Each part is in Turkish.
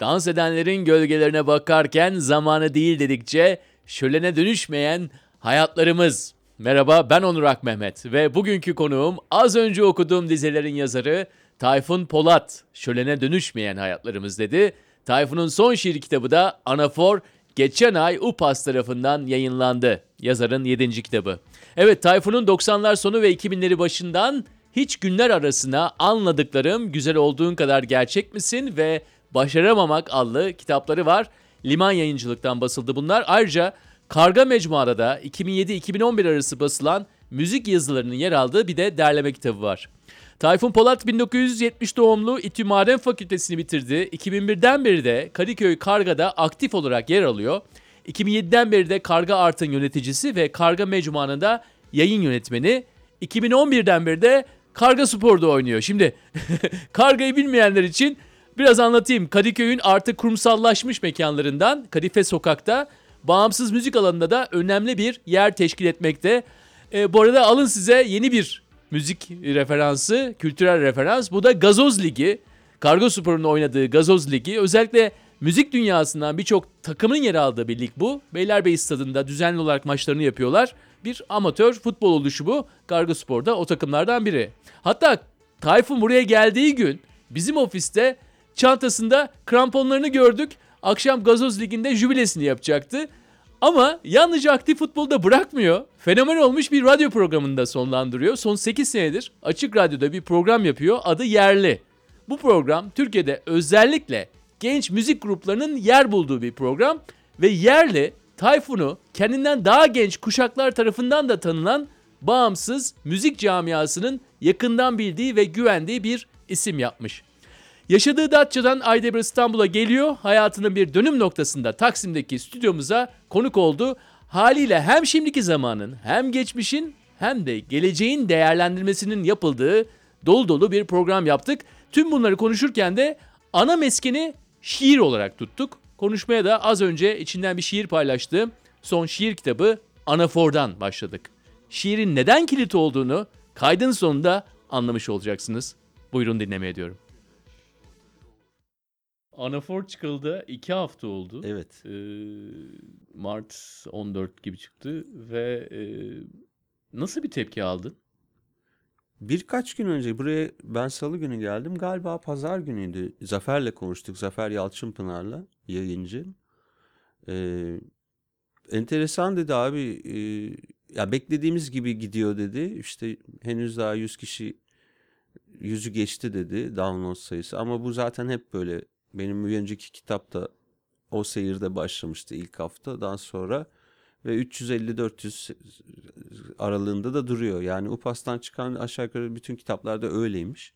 Dans edenlerin gölgelerine bakarken zamanı değil dedikçe şölene dönüşmeyen hayatlarımız. Merhaba ben Onur Ak Mehmet ve bugünkü konuğum az önce okuduğum dizelerin yazarı Tayfun Polat. Şölene dönüşmeyen hayatlarımız dedi. Tayfun'un son şiir kitabı da Anafor geçen ay UPAS tarafından yayınlandı. Yazarın 7. kitabı. Evet Tayfun'un 90'lar sonu ve 2000'leri başından hiç günler arasına anladıklarım güzel olduğun kadar gerçek misin ve başaramamak adlı kitapları var. Liman yayıncılıktan basıldı bunlar. Ayrıca Karga Mecmua'da da 2007-2011 arası basılan müzik yazılarının yer aldığı bir de derleme kitabı var. Tayfun Polat 1970 doğumlu İTÜ Maden Fakültesini bitirdi. 2001'den beri de Kadıköy Karga'da aktif olarak yer alıyor. 2007'den beri de Karga Art'ın yöneticisi ve Karga Mecmua'nın da yayın yönetmeni. 2011'den beri de Karga Spor'da oynuyor. Şimdi Karga'yı bilmeyenler için biraz anlatayım. Kadıköy'ün artık kurumsallaşmış mekanlarından Kadife Sokak'ta bağımsız müzik alanında da önemli bir yer teşkil etmekte. E, bu arada alın size yeni bir müzik referansı, kültürel referans. Bu da Gazoz Ligi. Kargo Spor'un oynadığı Gazoz Ligi. Özellikle müzik dünyasından birçok takımın yer aldığı bir lig bu. Beylerbeyi stadında düzenli olarak maçlarını yapıyorlar. Bir amatör futbol oluşu bu. Kargo Spor'da o takımlardan biri. Hatta Tayfun buraya geldiği gün bizim ofiste çantasında kramponlarını gördük. Akşam Gazoz Ligi'nde jübilesini yapacaktı. Ama yalnızca aktif futbolda bırakmıyor. Fenomen olmuş bir radyo programında sonlandırıyor. Son 8 senedir Açık Radyo'da bir program yapıyor. Adı Yerli. Bu program Türkiye'de özellikle genç müzik gruplarının yer bulduğu bir program ve Yerli Tayfun'u kendinden daha genç kuşaklar tarafından da tanınan bağımsız müzik camiasının yakından bildiği ve güvendiği bir isim yapmış. Yaşadığı Datça'dan Aydemir İstanbul'a geliyor. Hayatının bir dönüm noktasında Taksim'deki stüdyomuza konuk oldu. Haliyle hem şimdiki zamanın hem geçmişin hem de geleceğin değerlendirmesinin yapıldığı dolu dolu bir program yaptık. Tüm bunları konuşurken de ana meskeni şiir olarak tuttuk. Konuşmaya da az önce içinden bir şiir paylaştığım son şiir kitabı Anafor'dan başladık. Şiirin neden kilit olduğunu kaydın sonunda anlamış olacaksınız. Buyurun dinlemeye diyorum. Anafor çıkıldı. iki hafta oldu. Evet. Ee, Mart 14 gibi çıktı ve e, nasıl bir tepki aldın? Birkaç gün önce buraya ben salı günü geldim. Galiba pazar günüydü. Zafer'le konuştuk. Zafer Yalçınpınar'la yayıncı. Ee, enteresan dedi abi. E, ya beklediğimiz gibi gidiyor dedi. İşte henüz daha 100 kişi yüzü geçti dedi download sayısı. Ama bu zaten hep böyle benim bir önceki kitapta o seyirde başlamıştı ilk haftadan sonra ve 350-400 aralığında da duruyor. Yani UPAS'tan çıkan aşağı yukarı bütün kitaplarda öyleymiş.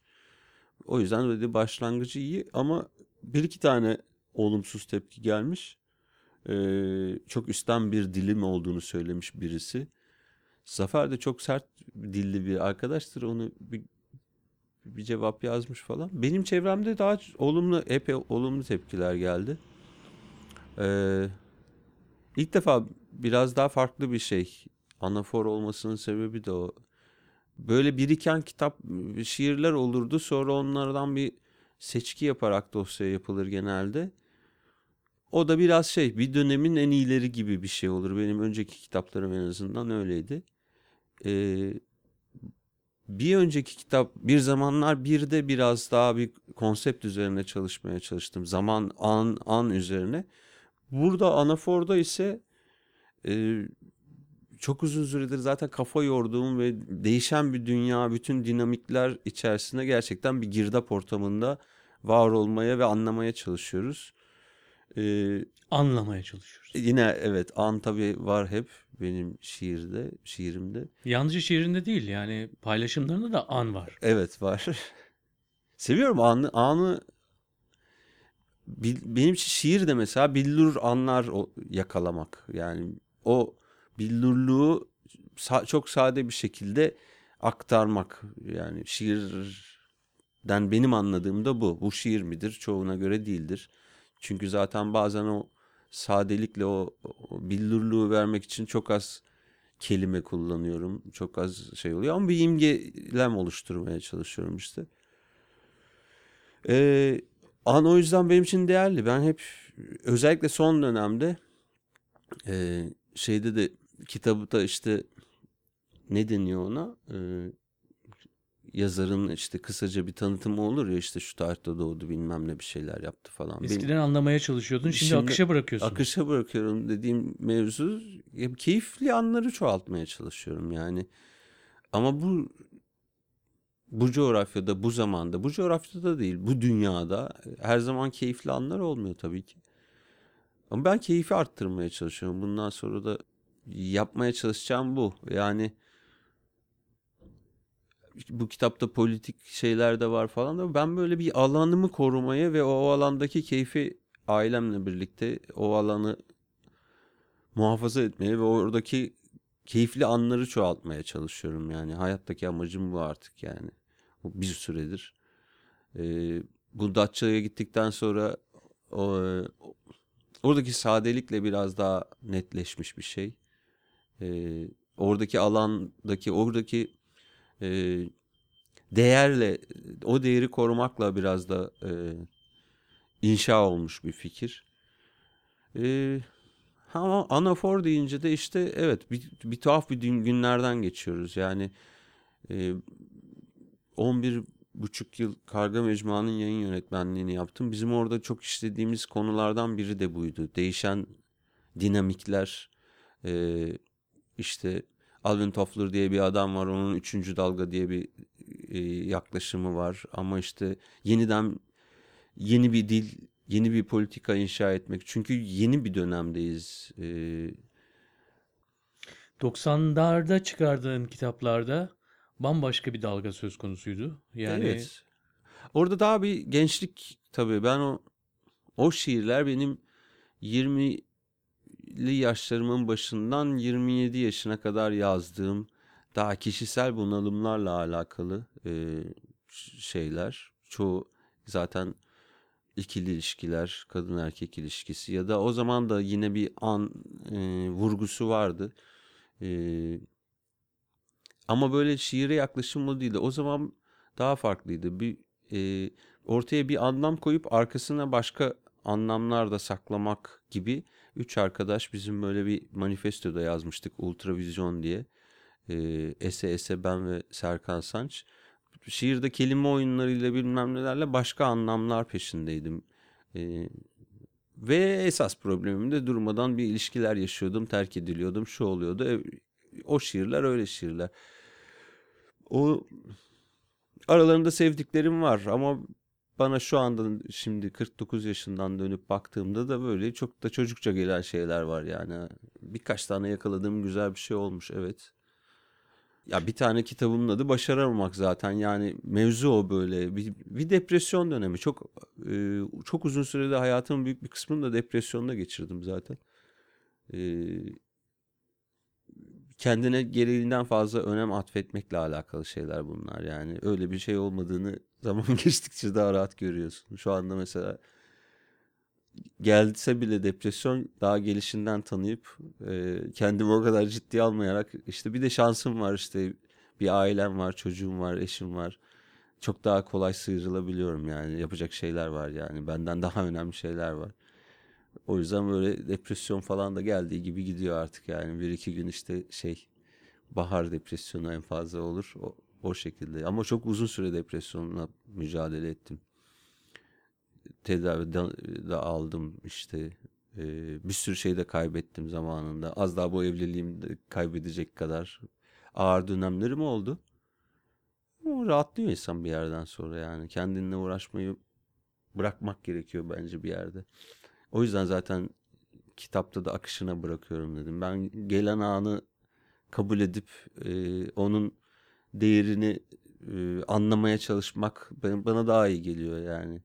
O yüzden dedi başlangıcı iyi ama bir iki tane olumsuz tepki gelmiş. Ee, çok üstten bir dilim olduğunu söylemiş birisi. Zafer de çok sert dilli bir arkadaştır. Onu bir bir cevap yazmış falan. Benim çevremde daha olumlu, epey olumlu tepkiler geldi. Ee, ilk defa biraz daha farklı bir şey. Anafor olmasının sebebi de o. Böyle biriken kitap, şiirler olurdu. Sonra onlardan bir seçki yaparak dosya yapılır genelde. O da biraz şey, bir dönemin en iyileri gibi bir şey olur. Benim önceki kitaplarım en azından öyleydi. Ee, bir önceki kitap bir zamanlar bir de biraz daha bir konsept üzerine çalışmaya çalıştım. Zaman an an üzerine. Burada anaforda ise e, çok uzun süredir zaten kafa yorduğum ve değişen bir dünya, bütün dinamikler içerisinde gerçekten bir girdap ortamında var olmaya ve anlamaya çalışıyoruz. Ee, anlamaya çalışıyoruz. Yine evet an tabii var hep benim şiirde, şiirimde. Yalnızca şiirinde değil yani paylaşımlarında da an var. Evet var. Seviyorum anı, anı benim için şiir de mesela billur anlar yakalamak. Yani o billurluğu çok sade bir şekilde aktarmak. Yani şiirden benim anladığım da bu. Bu şiir midir? Çoğuna göre değildir. Çünkü zaten bazen o sadelikle o, o billurluğu vermek için çok az kelime kullanıyorum. Çok az şey oluyor ama bir imgelem oluşturmaya çalışıyorum işte. Ee, an o yüzden benim için değerli. Ben hep özellikle son dönemde e, şeyde de kitabı da işte ne deniyor ona? E, yazarın işte kısaca bir tanıtımı olur ya işte şu tarihte doğdu bilmem ne bir şeyler yaptı falan. Benim- Eskiden anlamaya çalışıyordun, şimdi, Şimdi akışa bırakıyorsun. akışa bırakıyorum dediğim mevzu keyifli anları çoğaltmaya çalışıyorum yani. Ama bu bu coğrafyada, bu zamanda, bu coğrafyada değil, bu dünyada her zaman keyifli anlar olmuyor tabii ki. Ama ben keyfi arttırmaya çalışıyorum. Bundan sonra da yapmaya çalışacağım bu. Yani bu kitapta politik şeyler de var falan da ben böyle bir alanımı korumaya ve o alandaki keyfi ailemle birlikte o alanı muhafaza etmeye ve oradaki keyifli anları çoğaltmaya çalışıyorum yani. Hayattaki amacım bu artık yani. Bir süredir. Ee, bu Datça'ya gittikten sonra o, oradaki sadelikle biraz daha netleşmiş bir şey. Ee, oradaki alandaki, oradaki e, değerle, o değeri korumakla biraz da e, inşa olmuş bir fikir. Ee, ama anafor deyince de işte evet bir, bir tuhaf bir gün- günlerden geçiyoruz. Yani e, 11 buçuk yıl Karga Mecmua'nın yayın yönetmenliğini yaptım. Bizim orada çok işlediğimiz konulardan biri de buydu. Değişen dinamikler, e, işte Alvin Toffler diye bir adam var. Onun üçüncü dalga diye bir e, yaklaşımı var. Ama işte yeniden yeni bir dil, yeni bir politika inşa etmek. Çünkü yeni bir dönemdeyiz. E, 90'larda çıkardığın kitaplarda bambaşka bir dalga söz konusuydu. Yani Evet. Orada daha bir gençlik tabii. Ben o o şiirler benim 20'li yaşlarımın başından 27 yaşına kadar yazdığım daha kişisel bunalımlarla alakalı e, şeyler. Çoğu zaten ikili ilişkiler, kadın erkek ilişkisi ya da o zaman da yine bir an e, vurgusu vardı. E, ama böyle şiire yaklaşım o değildi. O zaman daha farklıydı. Bir e, ortaya bir anlam koyup arkasına başka anlamlar da saklamak gibi üç arkadaş bizim böyle bir manifestoda yazmıştık Ultravizyon diye. E, Ese Ese ben ve Serkan Sanç. Şiirde kelime oyunlarıyla bilmem nelerle başka anlamlar peşindeydim. E, ve esas problemim de durmadan bir ilişkiler yaşıyordum, terk ediliyordum, şu oluyordu. E, o şiirler öyle şiirler. O aralarında sevdiklerim var ama bana şu anda şimdi 49 yaşından dönüp baktığımda da böyle çok da çocukça gelen şeyler var yani. Birkaç tane yakaladığım güzel bir şey olmuş evet. Ya bir tane kitabımın adı Başaramamak zaten yani mevzu o böyle bir, bir depresyon dönemi çok e, çok uzun sürede hayatımın büyük bir kısmını da depresyonda geçirdim zaten. E, kendine gereğinden fazla önem atfetmekle alakalı şeyler bunlar yani. Öyle bir şey olmadığını zaman geçtikçe daha rahat görüyorsun. Şu anda mesela gelse bile depresyon daha gelişinden tanıyıp e, kendimi o kadar ciddiye almayarak işte bir de şansım var işte bir ailem var, çocuğum var, eşim var. Çok daha kolay sıyrılabiliyorum yani. Yapacak şeyler var yani. Benden daha önemli şeyler var. O yüzden böyle depresyon falan da geldiği gibi gidiyor artık yani. Bir iki gün işte şey bahar depresyonu en fazla olur. O, o şekilde. Ama çok uzun süre depresyonla mücadele ettim. Tedavi de, aldım işte. Ee, bir sürü şey de kaybettim zamanında. Az daha bu evliliğimi de kaybedecek kadar ağır dönemlerim oldu. Ama rahatlıyor insan bir yerden sonra yani. Kendinle uğraşmayı bırakmak gerekiyor bence bir yerde. O yüzden zaten kitapta da akışına bırakıyorum dedim. Ben gelen anı kabul edip e, onun değerini e, anlamaya çalışmak bana daha iyi geliyor yani.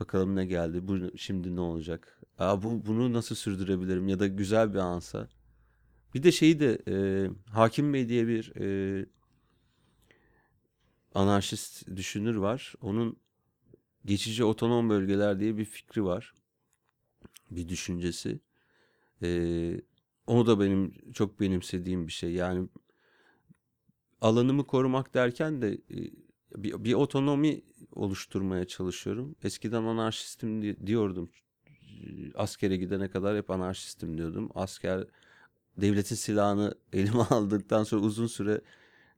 Bakalım ne geldi, bu şimdi ne olacak? Aa, bu, bunu nasıl sürdürebilirim ya da güzel bir ansa. Bir de şeyi de e, Hakim Bey diye bir e, anarşist düşünür var. Onun geçici otonom bölgeler diye bir fikri var. Bir düşüncesi. Ee, o da benim çok benimsediğim bir şey. Yani alanımı korumak derken de e, bir, bir otonomi oluşturmaya çalışıyorum. Eskiden anarşistim di- diyordum. Askere gidene kadar hep anarşistim diyordum. Asker devletin silahını elime aldıktan sonra uzun süre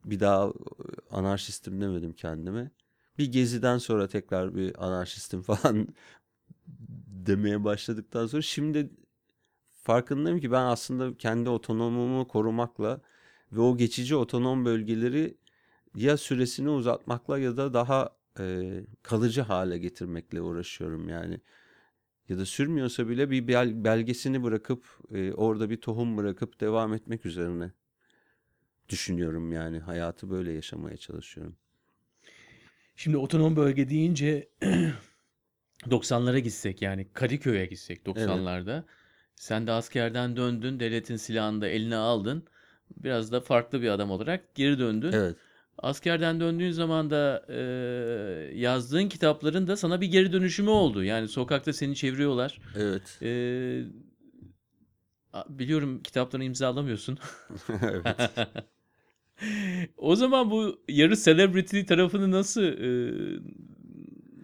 bir daha e, anarşistim demedim kendime. Bir geziden sonra tekrar bir anarşistim falan demeye başladıktan sonra şimdi farkındayım ki ben aslında kendi otonomumu korumakla ve o geçici otonom bölgeleri ya süresini uzatmakla ya da daha e, kalıcı hale getirmekle uğraşıyorum yani. Ya da sürmüyorsa bile bir bel- belgesini bırakıp e, orada bir tohum bırakıp devam etmek üzerine düşünüyorum yani hayatı böyle yaşamaya çalışıyorum. Şimdi otonom bölge deyince 90'lara gitsek yani Kadıköy'e gitsek 90'larda. Sen de askerden döndün, devletin silahını da eline aldın. Biraz da farklı bir adam olarak geri döndün. Evet. Askerden döndüğün zaman da e, yazdığın kitapların da sana bir geri dönüşümü oldu. Yani sokakta seni çeviriyorlar. Evet. E, a- biliyorum kitaplarını imzalamıyorsun. evet. O zaman bu yarı celebrity tarafını nasıl e,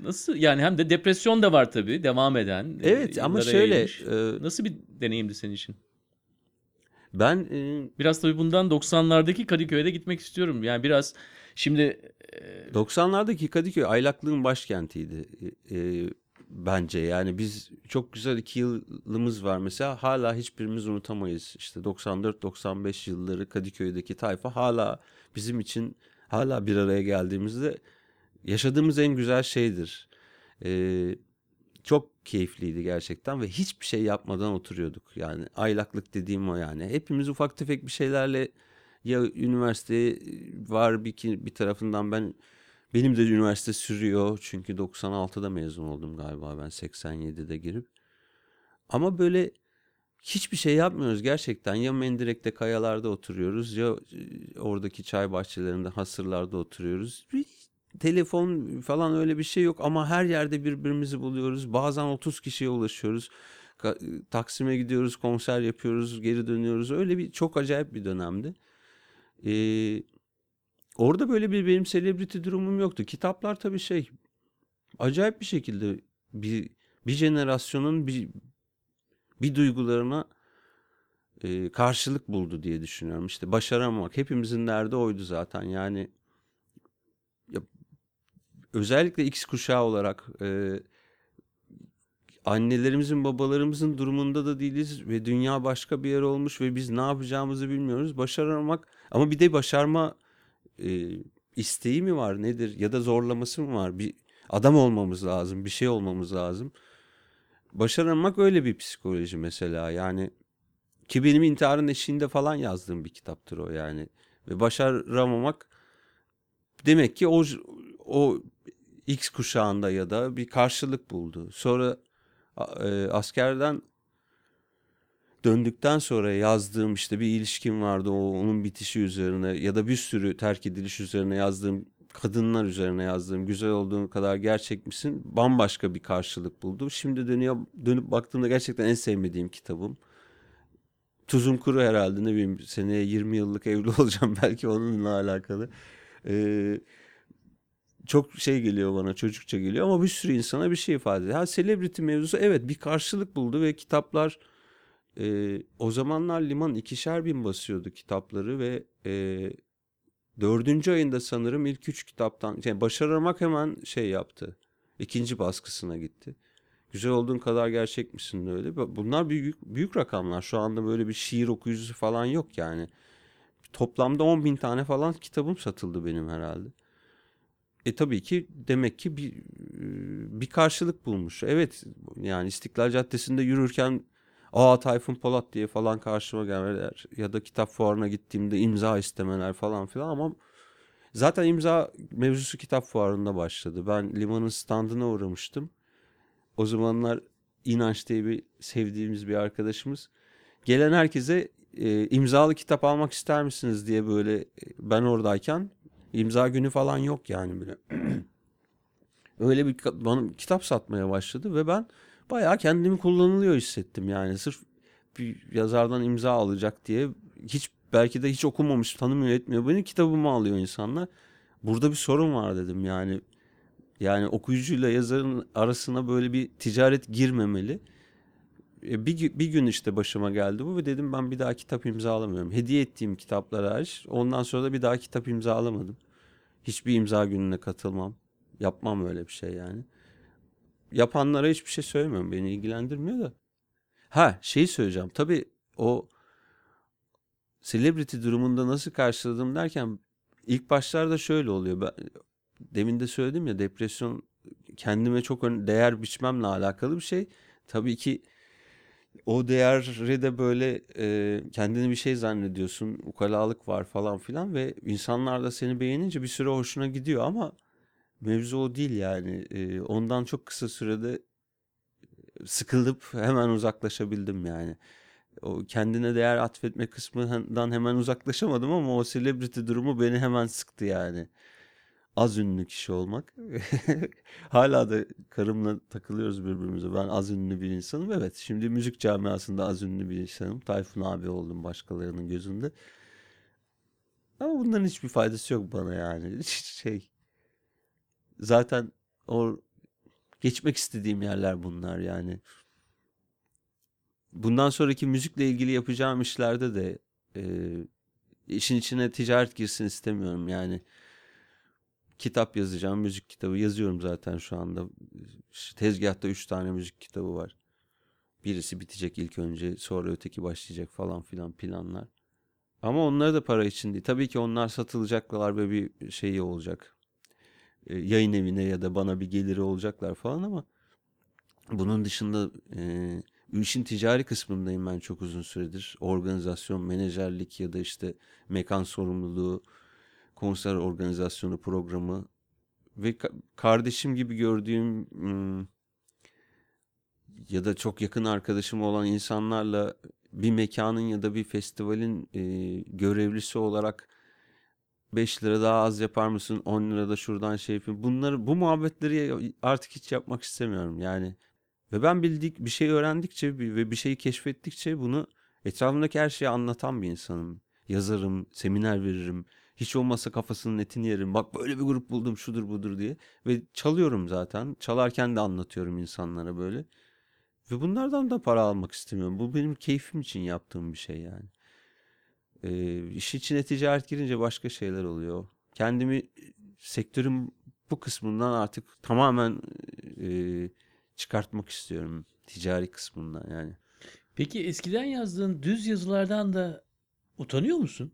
nasıl yani hem de depresyon da var tabii devam eden. e, Evet ama şöyle yayılmış. e, Nasıl bir deneyimdi senin için? ben e, Biraz tabii bundan 90'lardaki Kadıköy'e de gitmek istiyorum. Yani biraz şimdi e, 90'lardaki Kadıköy aylaklığın başkentiydi e, e, bence. Yani biz çok güzel iki yılımız var mesela hala hiçbirimiz unutamayız. İşte 94-95 yılları Kadıköy'deki tayfa hala bizim için hala bir araya geldiğimizde yaşadığımız en güzel şeydir. E, çok keyifliydi gerçekten ve hiçbir şey yapmadan oturuyorduk. Yani aylaklık dediğim o yani. Hepimiz ufak tefek bir şeylerle ya üniversite var bir, bir tarafından ben benim de üniversite sürüyor çünkü 96'da mezun oldum galiba ben 87'de girip. Ama böyle hiçbir şey yapmıyoruz gerçekten. Ya Mendirek'te kayalarda oturuyoruz ya e, oradaki çay bahçelerinde hasırlarda oturuyoruz. Telefon falan öyle bir şey yok ama her yerde birbirimizi buluyoruz. Bazen 30 kişiye ulaşıyoruz. Taksim'e gidiyoruz, konser yapıyoruz, geri dönüyoruz. Öyle bir çok acayip bir dönemdi. Ee, orada böyle bir benim celebrity durumum yoktu. Kitaplar tabii şey acayip bir şekilde bir bir jenerasyonun bir bir duygularına e, karşılık buldu diye düşünüyorum. İşte başaramamak hepimizin derdi oydu zaten. Yani ya, özellikle X kuşağı olarak e, annelerimizin babalarımızın durumunda da değiliz ve dünya başka bir yer olmuş ve biz ne yapacağımızı bilmiyoruz. Başaramamak ama bir de başarma e, isteği mi var nedir ya da zorlaması mı var? Bir adam olmamız lazım, bir şey olmamız lazım. Başaramamak öyle bir psikoloji mesela yani ki benim intiharın eşiğinde falan yazdığım bir kitaptır o yani ve başaramamak demek ki o o X kuşağında ya da bir karşılık buldu. Sonra e, askerden döndükten sonra yazdığım işte bir ilişkim vardı o onun bitişi üzerine ya da bir sürü terk ediliş üzerine yazdığım kadınlar üzerine yazdığım güzel olduğun kadar gerçek misin bambaşka bir karşılık buldu. Şimdi dönüyor dönüp baktığımda gerçekten en sevmediğim kitabım. Tuzum kuru herhalde ne bileyim seneye 20 yıllık evli olacağım belki onunla alakalı. Ee, çok şey geliyor bana çocukça geliyor ama bir sürü insana bir şey ifade ediyor. Ha celebrity mevzusu evet bir karşılık buldu ve kitaplar e, o zamanlar Liman ikişer bin basıyordu kitapları ve e, dördüncü ayında sanırım ilk üç kitaptan yani başaramak hemen şey yaptı. İkinci baskısına gitti. Güzel olduğun kadar gerçek misin de öyle. Bunlar büyük, büyük rakamlar. Şu anda böyle bir şiir okuyucusu falan yok yani. Toplamda 10 bin tane falan kitabım satıldı benim herhalde. E tabii ki demek ki bir bir karşılık bulmuş. Evet yani İstiklal Caddesi'nde yürürken aa Tayfun Polat diye falan karşıma gelmeler ya da kitap fuarına gittiğimde imza istemeler falan filan ama zaten imza mevzusu kitap fuarında başladı. Ben limanın standına uğramıştım. O zamanlar İnanç diye bir sevdiğimiz bir arkadaşımız gelen herkese e, imzalı kitap almak ister misiniz diye böyle ben oradayken imza günü falan yok yani bile. Öyle bir bana kitap satmaya başladı ve ben bayağı kendimi kullanılıyor hissettim yani sırf bir yazardan imza alacak diye hiç belki de hiç okumamış tanımıyor etmiyor benim kitabımı alıyor insanlar. Burada bir sorun var dedim yani Yani okuyucuyla yazarın arasına böyle bir ticaret girmemeli. E, Bir, bir gün işte başıma geldi bu ve dedim ben bir daha kitap imzalamıyorum. Hediye ettiğim kitaplar hariç. Ondan sonra da bir daha kitap imzalamadım. Hiçbir imza gününe katılmam. Yapmam öyle bir şey yani. Yapanlara hiçbir şey söylemiyorum. Beni ilgilendirmiyor da. Ha şeyi söyleyeceğim. Tabii o celebrity durumunda nasıl karşıladım derken ilk başlarda şöyle oluyor. Ben, demin de söyledim ya depresyon kendime çok değer biçmemle alakalı bir şey. Tabii ki o değeri de böyle e, kendini bir şey zannediyorsun. Ukalalık var falan filan ve insanlar da seni beğenince bir süre hoşuna gidiyor ama mevzu o değil yani. E, ondan çok kısa sürede sıkılıp hemen uzaklaşabildim yani. O kendine değer atfetme kısmından hemen uzaklaşamadım ama o celebrity durumu beni hemen sıktı yani. Az ünlü kişi olmak. Hala da karımla takılıyoruz birbirimize. Ben az ünlü bir insanım. Evet şimdi müzik camiasında az ünlü bir insanım. Tayfun abi oldum başkalarının gözünde. Ama bunların hiçbir faydası yok bana yani. Şey zaten o geçmek istediğim yerler bunlar yani. Bundan sonraki müzikle ilgili yapacağım işlerde de e, işin içine ticaret girsin istemiyorum yani. Kitap yazacağım, müzik kitabı yazıyorum zaten şu anda. Tezgahta üç tane müzik kitabı var. Birisi bitecek ilk önce, sonra öteki başlayacak falan filan planlar. Ama onları da para için değil. Tabii ki onlar satılacaklar ve bir şeyi olacak. E, yayın evine ya da bana bir geliri olacaklar falan ama bunun dışında e, işin ticari kısmındayım ben çok uzun süredir. Organizasyon, menajerlik ya da işte mekan sorumluluğu, konser organizasyonu programı ve ka- kardeşim gibi gördüğüm ya da çok yakın arkadaşım olan insanlarla bir mekanın ya da bir festivalin e, görevlisi olarak 5 lira daha az yapar mısın? 10 lira da şuradan şey yapayım. Bunları bu muhabbetleri artık hiç yapmak istemiyorum yani. Ve ben bildik bir şey öğrendikçe ve bir şeyi keşfettikçe bunu etrafımdaki her şeyi anlatan bir insanım. Yazarım, seminer veririm. Hiç olmazsa kafasının etini yerim. Bak böyle bir grup buldum şudur budur diye. Ve çalıyorum zaten. Çalarken de anlatıyorum insanlara böyle. Ve bunlardan da para almak istemiyorum. Bu benim keyfim için yaptığım bir şey yani. Ee, iş içine ticaret girince başka şeyler oluyor. Kendimi sektörün bu kısmından artık tamamen e, çıkartmak istiyorum. Ticari kısmından yani. Peki eskiden yazdığın düz yazılardan da utanıyor musun?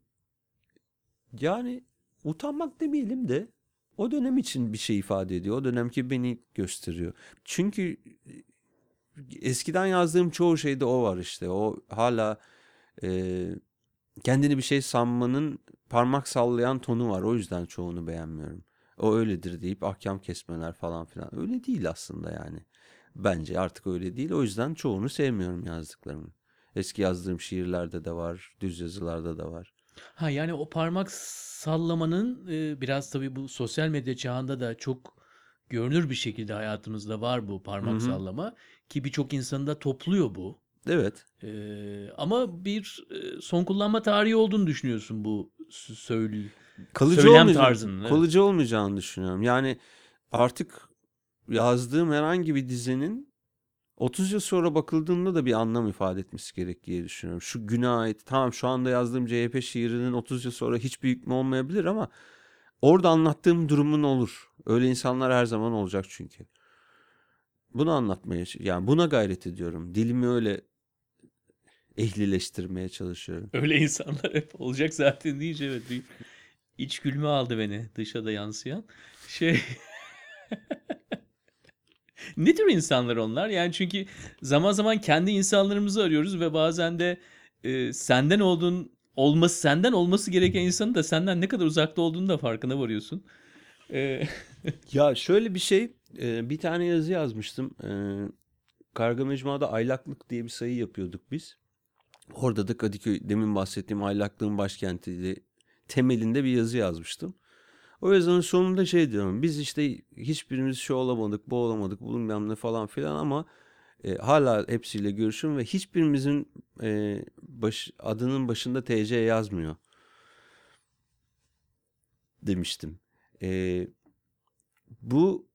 Yani utanmak demeyelim de o dönem için bir şey ifade ediyor. O dönemki beni gösteriyor. Çünkü eskiden yazdığım çoğu şeyde o var işte. O hala e, kendini bir şey sanmanın parmak sallayan tonu var. O yüzden çoğunu beğenmiyorum. O öyledir deyip ahkam kesmeler falan filan. Öyle değil aslında yani. Bence artık öyle değil. O yüzden çoğunu sevmiyorum yazdıklarımın. Eski yazdığım şiirlerde de var, düz yazılarda da var. Ha yani o parmak sallamanın e, biraz tabii bu sosyal medya çağında da çok görünür bir şekilde hayatımızda var bu Hı parmak hı. sallama ki birçok insanı da topluyor bu. Evet. E, ama bir e, son kullanma tarihi olduğunu düşünüyorsun bu s- söyle kalıcı söylem olmayacağını, tarzının. Evet. kalıcı olmayacağını düşünüyorum. Yani artık yazdığım herhangi bir dizinin 30 yıl sonra bakıldığında da bir anlam ifade etmesi gerek diye düşünüyorum. Şu güne ait tamam şu anda yazdığım CHP şiirinin 30 yıl sonra hiçbir hükmü olmayabilir ama orada anlattığım durumun olur. Öyle insanlar her zaman olacak çünkü. Bunu anlatmaya yani buna gayret ediyorum. Dilimi öyle ehlileştirmeye çalışıyorum. Öyle insanlar hep olacak zaten deyince evet bir iç gülme aldı beni dışa da yansıyan. Şey ne tür insanlar onlar? Yani çünkü zaman zaman kendi insanlarımızı arıyoruz ve bazen de e, senden olduğun olması senden olması gereken insanın da senden ne kadar uzakta olduğunu da farkına varıyorsun. E, Ya şöyle bir şey, e, bir tane yazı yazmıştım. E, Karga Mecmua'da aylaklık diye bir sayı yapıyorduk biz. Orada da Kadıköy, demin bahsettiğim aylaklığın başkenti temelinde bir yazı yazmıştım. O yazının sonunda şey diyorum, biz işte hiçbirimiz şu olamadık, bu olamadık, bu bilmem ne falan filan ama e, hala hepsiyle görüşüm ve hiçbirimizin e, baş, adının başında TC yazmıyor demiştim. E, bu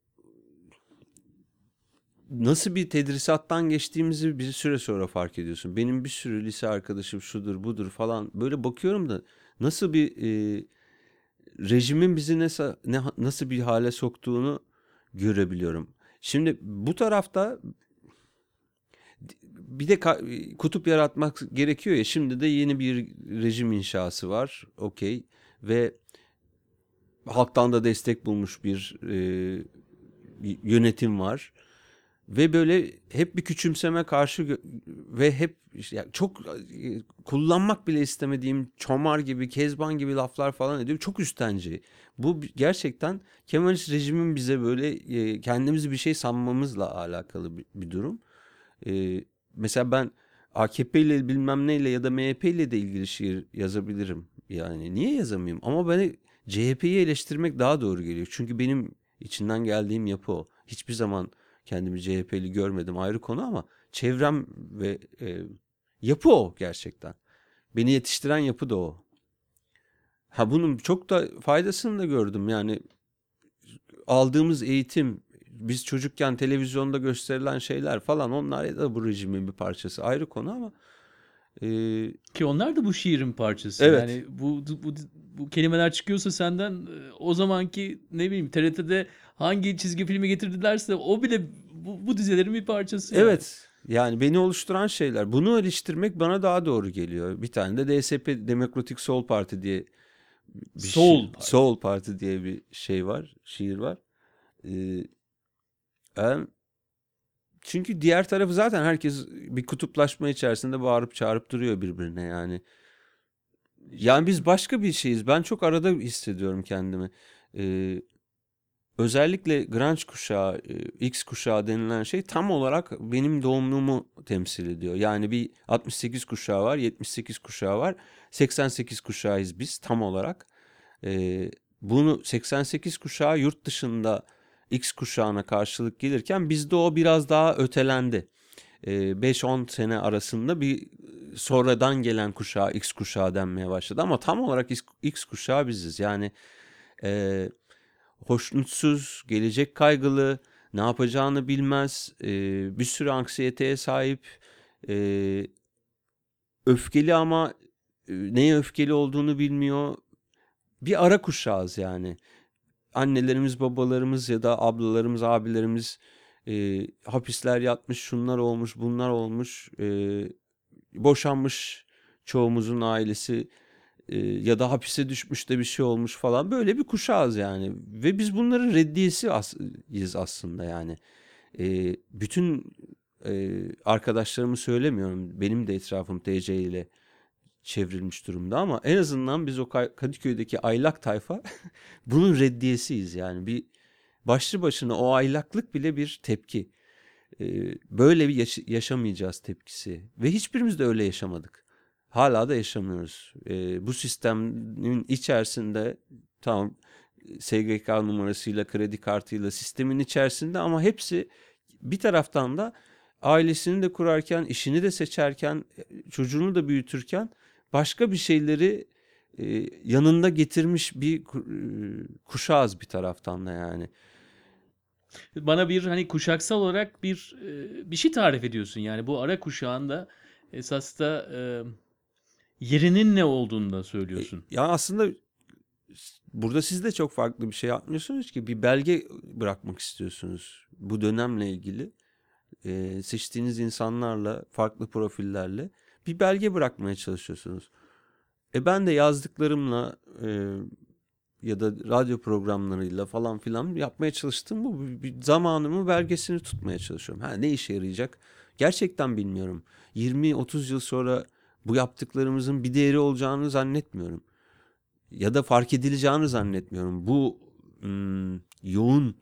nasıl bir tedrisattan geçtiğimizi bir süre sonra fark ediyorsun. Benim bir sürü lise arkadaşım şudur budur falan böyle bakıyorum da nasıl bir e, rejimin bizi nasıl ne, nasıl bir hale soktuğunu görebiliyorum. Şimdi bu tarafta bir de kutup yaratmak gerekiyor ya. Şimdi de yeni bir rejim inşası var. Okey. Ve halktan da destek bulmuş bir e, yönetim var. Ve böyle hep bir küçümseme karşı ve hep işte çok e, kullanmak bile istemediğim çomar gibi, kezban gibi laflar falan ediyor. Çok üstenci. Bu gerçekten Kemalist rejimin bize böyle e, kendimizi bir şey sanmamızla alakalı bir, bir durum. E, mesela ben AKP ile bilmem neyle ya da MHP ile de ilgili şiir yazabilirim. Yani niye yazamayayım? Ama bana CHP'yi eleştirmek daha doğru geliyor. Çünkü benim içinden geldiğim yapı o. Hiçbir zaman kendimi CHP'li görmedim ayrı konu ama çevrem ve e, yapı o gerçekten. Beni yetiştiren yapı da o. Ha bunun çok da faydasını da gördüm. Yani aldığımız eğitim, biz çocukken televizyonda gösterilen şeyler falan onlar da bu rejimin bir parçası. Ayrı konu ama e, Ki onlar da bu şiirin parçası. Evet. Yani bu, bu, bu kelimeler çıkıyorsa senden e, o zamanki ne bileyim TRT'de hangi çizgi filmi getirdilerse o bile bu, bu dizelerin bir parçası. yani. Evet. Yani beni oluşturan şeyler. Bunu eleştirmek bana daha doğru geliyor. Bir tane de DSP Demokratik Sol Parti diye bir Soul şi- Parti. Soul Parti diye bir şey var, şiir var. Ee, çünkü diğer tarafı zaten herkes bir kutuplaşma içerisinde bağırıp çağırıp duruyor birbirine yani. Yani biz başka bir şeyiz. Ben çok arada hissediyorum kendimi. Ee, özellikle grunge kuşağı, e, X kuşağı denilen şey tam olarak benim doğumluğumu temsil ediyor. Yani bir 68 kuşağı var, 78 kuşağı var, 88 kuşağıyız biz tam olarak. Ee, bunu 88 kuşağı yurt dışında X kuşağına karşılık gelirken bizde o biraz daha ötelendi. Ee, 5-10 sene arasında bir sonradan gelen kuşağı X kuşağı denmeye başladı ama tam olarak X, X kuşağı biziz. Yani e, hoşnutsuz, gelecek kaygılı, ne yapacağını bilmez, e, bir sürü anksiyeteye sahip, e, öfkeli ama e, neye öfkeli olduğunu bilmiyor. Bir ara kuşağız yani. Annelerimiz, babalarımız ya da ablalarımız, abilerimiz e, hapisler yatmış, şunlar olmuş, bunlar olmuş, e, boşanmış çoğumuzun ailesi e, ya da hapise düşmüş de bir şey olmuş falan. Böyle bir kuşağız yani. Ve biz bunların reddiyesi as- aslında yani. E, bütün e, arkadaşlarımı söylemiyorum. Benim de etrafım TC ile çevrilmiş durumda ama en azından biz o Ka- Kadıköy'deki aylak tayfa bunun reddiyesiyiz yani. Bir başlı başına o aylaklık bile bir tepki. E, böyle bir yaş- yaşamayacağız tepkisi. Ve hiçbirimiz de öyle yaşamadık. Hala da yaşamıyoruz. Ee, bu sistemin içerisinde tamam SGK numarasıyla, kredi kartıyla sistemin içerisinde ama hepsi bir taraftan da ailesini de kurarken, işini de seçerken, çocuğunu da büyütürken başka bir şeyleri e, yanında getirmiş bir e, kuşağız bir taraftan da yani. Bana bir hani kuşaksal olarak bir e, bir şey tarif ediyorsun. Yani bu ara kuşağında esas da e, yerinin ne olduğunu da söylüyorsun. Ya aslında burada siz de çok farklı bir şey yapmıyorsunuz ki bir belge bırakmak istiyorsunuz bu dönemle ilgili Ee, seçtiğiniz insanlarla farklı profillerle bir belge bırakmaya çalışıyorsunuz. E ben de yazdıklarımla e, ya da radyo programlarıyla falan filan yapmaya çalıştım bu bir zamanımı belgesini tutmaya çalışıyorum. Ha ne işe yarayacak? Gerçekten bilmiyorum. 20-30 yıl sonra bu yaptıklarımızın bir değeri olacağını zannetmiyorum ya da fark edileceğini zannetmiyorum. Bu hmm, yoğun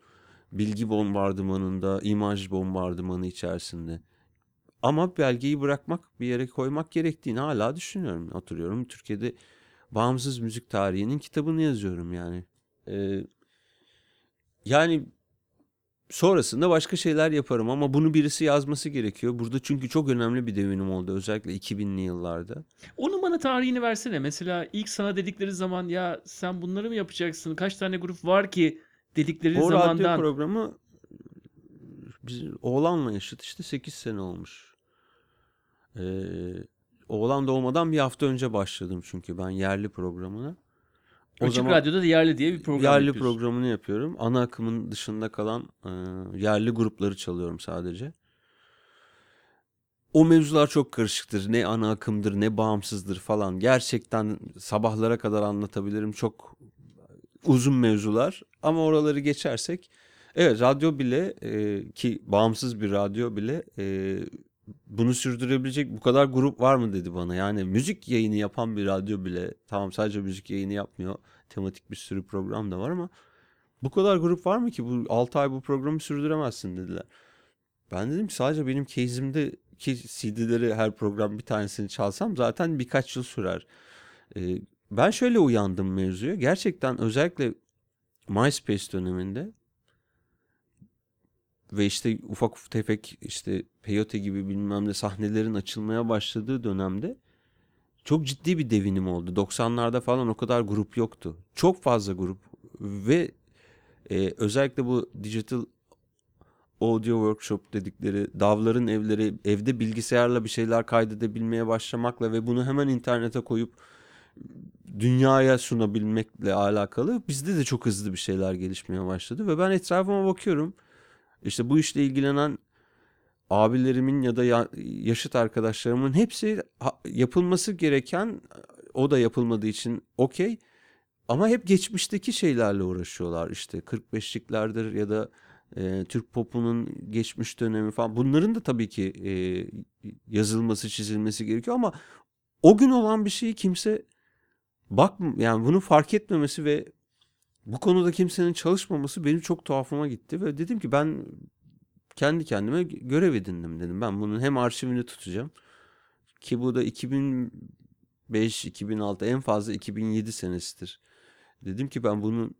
bilgi bombardımanında, imaj bombardımanı içerisinde. Ama belgeyi bırakmak, bir yere koymak gerektiğini hala düşünüyorum. Oturuyorum Türkiye'de bağımsız müzik tarihinin kitabını yazıyorum yani. Ee, yani sonrasında başka şeyler yaparım ama bunu birisi yazması gerekiyor. Burada çünkü çok önemli bir devinim oldu özellikle 2000'li yıllarda. Onun bana tarihini versene. Mesela ilk sana dedikleri zaman ya sen bunları mı yapacaksın? Kaç tane grup var ki dedikleri O radyo zamandan programı biz, oğlanla yaşıt işte 8 sene olmuş. Ee, oğlan doğmadan bir hafta önce başladım çünkü ben yerli programına. Açık Radyo'da da yerli diye bir program yerli yapıyorsun. programını yapıyorum. Ana akımın dışında kalan e, yerli grupları çalıyorum sadece. O mevzular çok karışıktır. Ne ana akımdır ne bağımsızdır falan. Gerçekten sabahlara kadar anlatabilirim. Çok uzun mevzular. Ama oraları geçersek evet radyo bile e, ki bağımsız bir radyo bile e, bunu sürdürebilecek bu kadar grup var mı dedi bana. Yani müzik yayını yapan bir radyo bile tamam sadece müzik yayını yapmıyor. Tematik bir sürü program da var ama bu kadar grup var mı ki bu 6 ay bu programı sürdüremezsin dediler. Ben dedim ki sadece benim case'imdeki CD'leri her program bir tanesini çalsam zaten birkaç yıl sürer. Ee, ben şöyle uyandım mevzuya. Gerçekten özellikle MySpace döneminde ve işte ufak tefek işte peyote gibi bilmem ne sahnelerin açılmaya başladığı dönemde çok ciddi bir devinim oldu. 90'larda falan o kadar grup yoktu. Çok fazla grup ve e, özellikle bu digital audio workshop dedikleri davların evleri evde bilgisayarla bir şeyler kaydedebilmeye başlamakla ve bunu hemen internete koyup dünyaya sunabilmekle alakalı bizde de çok hızlı bir şeyler gelişmeye başladı ve ben etrafıma bakıyorum. İşte bu işle ilgilenen abilerimin ya da ya- yaşıt arkadaşlarımın hepsi yapılması gereken o da yapılmadığı için okey. Ama hep geçmişteki şeylerle uğraşıyorlar işte. 45'liklerdir ya da e, Türk popunun geçmiş dönemi falan. Bunların da tabii ki e, yazılması çizilmesi gerekiyor ama o gün olan bir şeyi kimse bak yani bunu fark etmemesi ve bu konuda kimsenin çalışmaması benim çok tuhafıma gitti ve dedim ki ben kendi kendime görev edindim dedim. Ben bunun hem arşivini tutacağım ki bu da 2005 2006 en fazla 2007 senesidir. Dedim ki ben bunun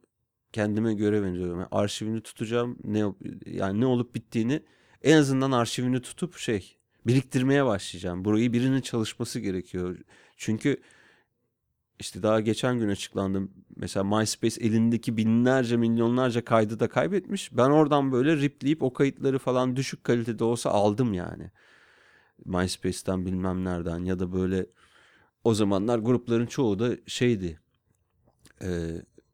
kendime görev ediniyorum. Yani arşivini tutacağım. Ne yani ne olup bittiğini en azından arşivini tutup şey biriktirmeye başlayacağım. Burayı birinin çalışması gerekiyor. Çünkü işte daha geçen gün açıklandı. Mesela MySpace elindeki binlerce milyonlarca kaydı da kaybetmiş. Ben oradan böyle ripleyip o kayıtları falan düşük kalitede olsa aldım yani. MySpace'ten bilmem nereden ya da böyle o zamanlar grupların çoğu da şeydi. e,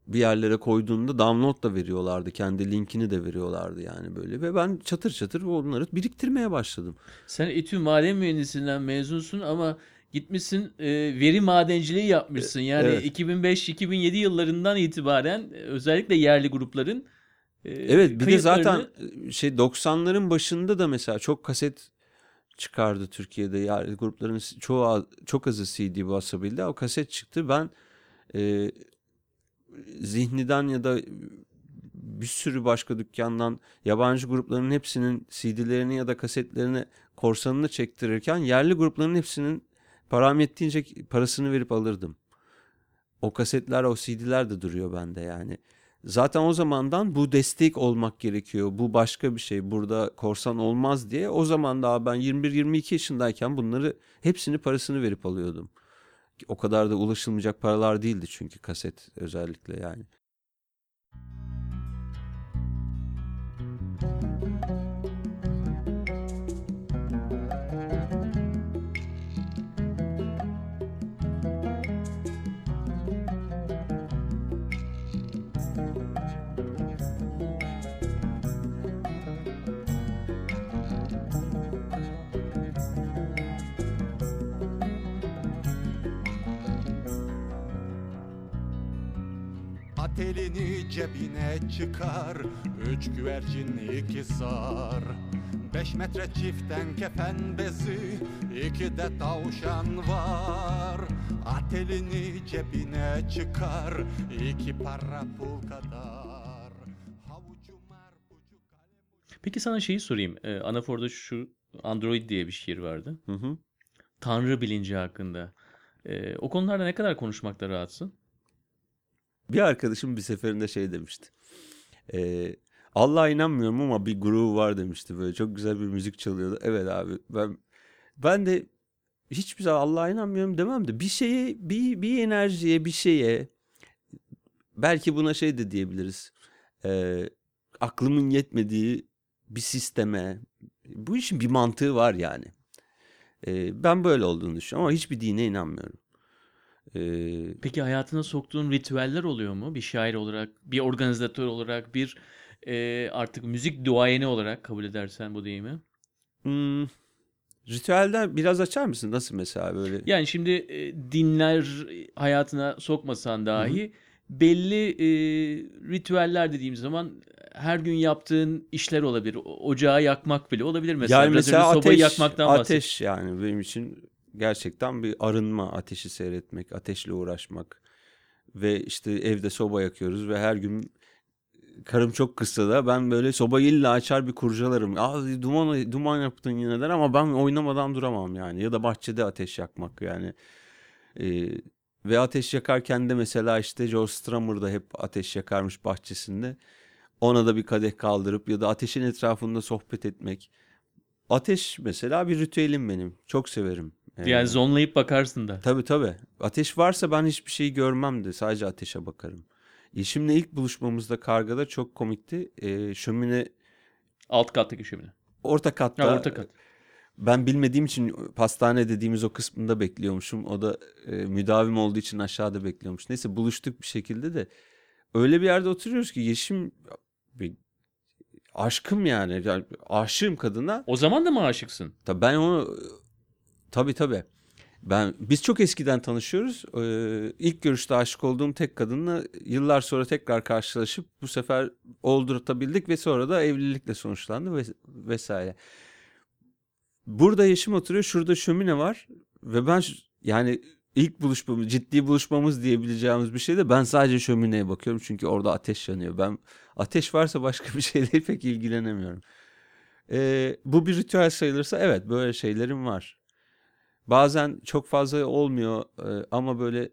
bir yerlere koyduğunda download da veriyorlardı. Kendi linkini de veriyorlardı yani böyle. Ve ben çatır çatır onları biriktirmeye başladım. Sen İTÜ Maden Mühendisliğinden mezunsun ama gitmişsin e, veri madenciliği yapmışsın. Yani evet. 2005-2007 yıllarından itibaren e, özellikle yerli grupların e, Evet bir de zaten e, şey 90'ların başında da mesela çok kaset çıkardı Türkiye'de. Yani grupların çoğu çok azı CD basabildi. O kaset çıktı. Ben e, Zihni'den ya da bir sürü başka dükkandan yabancı grupların hepsinin CD'lerini ya da kasetlerini korsanını çektirirken yerli grupların hepsinin param yettiğince parasını verip alırdım. O kasetler, o CD'ler de duruyor bende yani. Zaten o zamandan bu destek olmak gerekiyor. Bu başka bir şey. Burada korsan olmaz diye. O zaman daha ben 21-22 yaşındayken bunları hepsini parasını verip alıyordum. O kadar da ulaşılmayacak paralar değildi çünkü kaset özellikle yani. Elini cebine çıkar Üç güvercin iki sar Beş metre çiften kefen bezi iki de tavşan var At elini cebine çıkar iki para pul kadar Havucu marpucu kalem Peki sana şeyi sorayım. E, Anafor'da şu Android diye bir şiir vardı. Hı hı. Tanrı bilinci hakkında. E, o konularda ne kadar konuşmakta rahatsın? Bir arkadaşım bir seferinde şey demişti. Ee, Allah'a inanmıyorum ama bir grubu var demişti böyle çok güzel bir müzik çalıyordu. Evet abi ben ben de hiçbir zaman Allah'a inanmıyorum demem de bir şeye bir bir enerjiye bir şeye belki buna şey de diyebiliriz. Ee, aklımın yetmediği bir sisteme. Bu işin bir mantığı var yani. Ee, ben böyle olduğunu düşünüyorum ama hiçbir dine inanmıyorum. Ee, Peki hayatına soktuğun ritüeller oluyor mu? Bir şair olarak, bir organizatör olarak, bir e, artık müzik duayeni olarak kabul edersen bu deyimi. hmm, ritüelden biraz açar mısın? Nasıl mesela böyle? Yani şimdi e, dinler hayatına sokmasan dahi belli e, ritüeller dediğim zaman her gün yaptığın işler olabilir. Ocağı yakmak bile olabilir mesela. Yani Biraz mesela sobayı ateş, yakmaktan ateş yani benim için gerçekten bir arınma, ateşi seyretmek, ateşle uğraşmak ve işte evde soba yakıyoruz ve her gün karım çok kısa da ben böyle sobayı illa açar bir kurcalarım. Aa duman duman yaptın yine der ama ben oynamadan duramam yani ya da bahçede ateş yakmak yani. Ee, ve ateş yakarken de mesela işte George Strummer da hep ateş yakarmış bahçesinde. Ona da bir kadeh kaldırıp ya da ateşin etrafında sohbet etmek. Ateş mesela bir ritüelim benim. Çok severim. Ee, Yani zonlayıp bakarsın da. Tabii tabii. Ateş varsa ben hiçbir şeyi görmem de sadece ateşe bakarım. Eşimle ilk buluşmamızda kargada çok komikti. Ee, şömine Alt kattaki şömine. orta katta. Ha, orta kat. Ben bilmediğim için pastane dediğimiz o kısmında bekliyormuşum. O da e, müdavim olduğu için aşağıda bekliyormuş. Neyse buluştuk bir şekilde de. Öyle bir yerde oturuyoruz ki Yeşim bir aşkım yani. yani aşığım kadına. O zaman da mı aşıksın? Tabii ben onu tabii tabii. Ben biz çok eskiden tanışıyoruz. Ee, ilk görüşte aşık olduğum tek kadınla yıllar sonra tekrar karşılaşıp bu sefer oldurtabildik ve sonra da evlilikle sonuçlandı ve vesaire. Burada Yeşim oturuyor, şurada şömine var ve ben yani ilk buluşmamız, ciddi buluşmamız diyebileceğimiz bir şey de ben sadece şömineye bakıyorum çünkü orada ateş yanıyor. Ben ateş varsa başka bir şeyle pek ilgilenemiyorum. Ee, bu bir ritüel sayılırsa evet böyle şeylerim var. Bazen çok fazla olmuyor e, ama böyle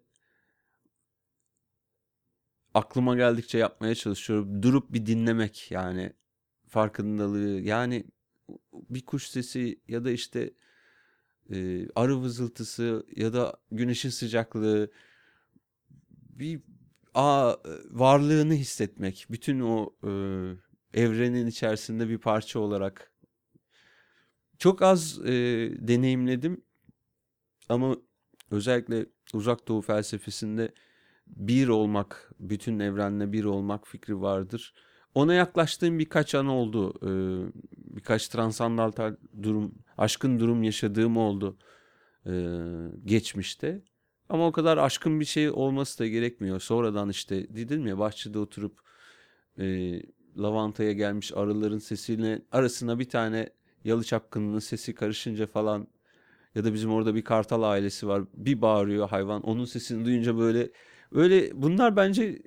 aklıma geldikçe yapmaya çalışıyorum. Durup bir dinlemek yani farkındalığı. Yani bir kuş sesi ya da işte e, arı vızıltısı ya da güneşin sıcaklığı bir a varlığını hissetmek bütün o e, evrenin içerisinde bir parça olarak. Çok az e, deneyimledim ama özellikle uzak doğu felsefesinde bir olmak, bütün evrenle bir olmak fikri vardır. Ona yaklaştığım birkaç an oldu. Ee, birkaç transandantal durum, aşkın durum yaşadığım oldu ee, geçmişte. Ama o kadar aşkın bir şey olması da gerekmiyor. Sonradan işte dedim ya bahçede oturup e, lavantaya gelmiş arıların sesine arasına bir tane yalı çapkınının sesi karışınca falan ya da bizim orada bir kartal ailesi var. Bir bağırıyor hayvan. Onun sesini duyunca böyle öyle bunlar bence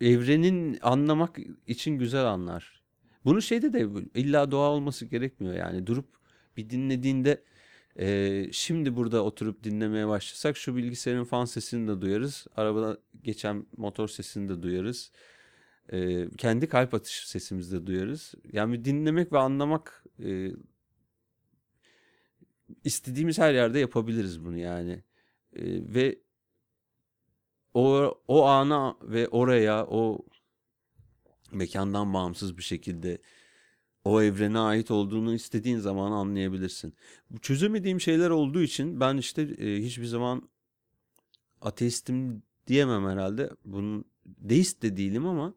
e, evrenin anlamak için güzel anlar. Bunu şeyde de illa doğa olması gerekmiyor yani durup bir dinlediğinde e, şimdi burada oturup dinlemeye başlasak şu bilgisayarın fan sesini de duyarız. Arabada geçen motor sesini de duyarız. E, kendi kalp atış sesimizi de duyarız. Yani dinlemek ve anlamak e, istediğimiz her yerde yapabiliriz bunu yani. E, ve o o ana ve oraya o mekandan bağımsız bir şekilde o evrene ait olduğunu istediğin zaman anlayabilirsin. Çözemediğim şeyler olduğu için ben işte e, hiçbir zaman ateistim diyemem herhalde. Bunun deist de değilim ama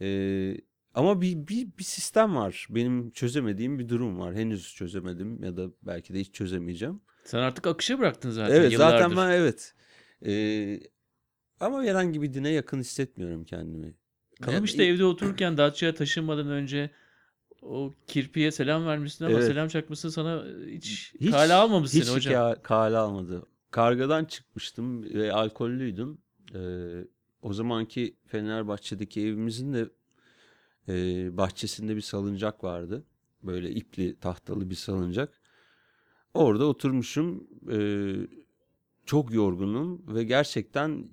e, ama bir, bir, bir sistem var. Benim çözemediğim bir durum var. Henüz çözemedim ya da belki de hiç çözemeyeceğim. Sen artık akışa bıraktın zaten Evet yıllardır. zaten ben evet. Ee, ama herhangi bir dine yakın hissetmiyorum kendimi. Yani- işte evde otururken Datça'ya taşınmadan önce o kirpiye selam vermişsin ama Evet. selam çakmışsın sana hiç, Hiç- kale almamış hiç hocam. hikaye- kale almadı. Kargadan çıkmıştım ve alkollüydüm. Ee, o zamanki Fenerbahçe'deki evimizin de e, bahçesinde bir salıncak vardı. Böyle ipli tahtalı bir salıncak. Orada oturmuşum. Ee, çok yorgunum ve gerçekten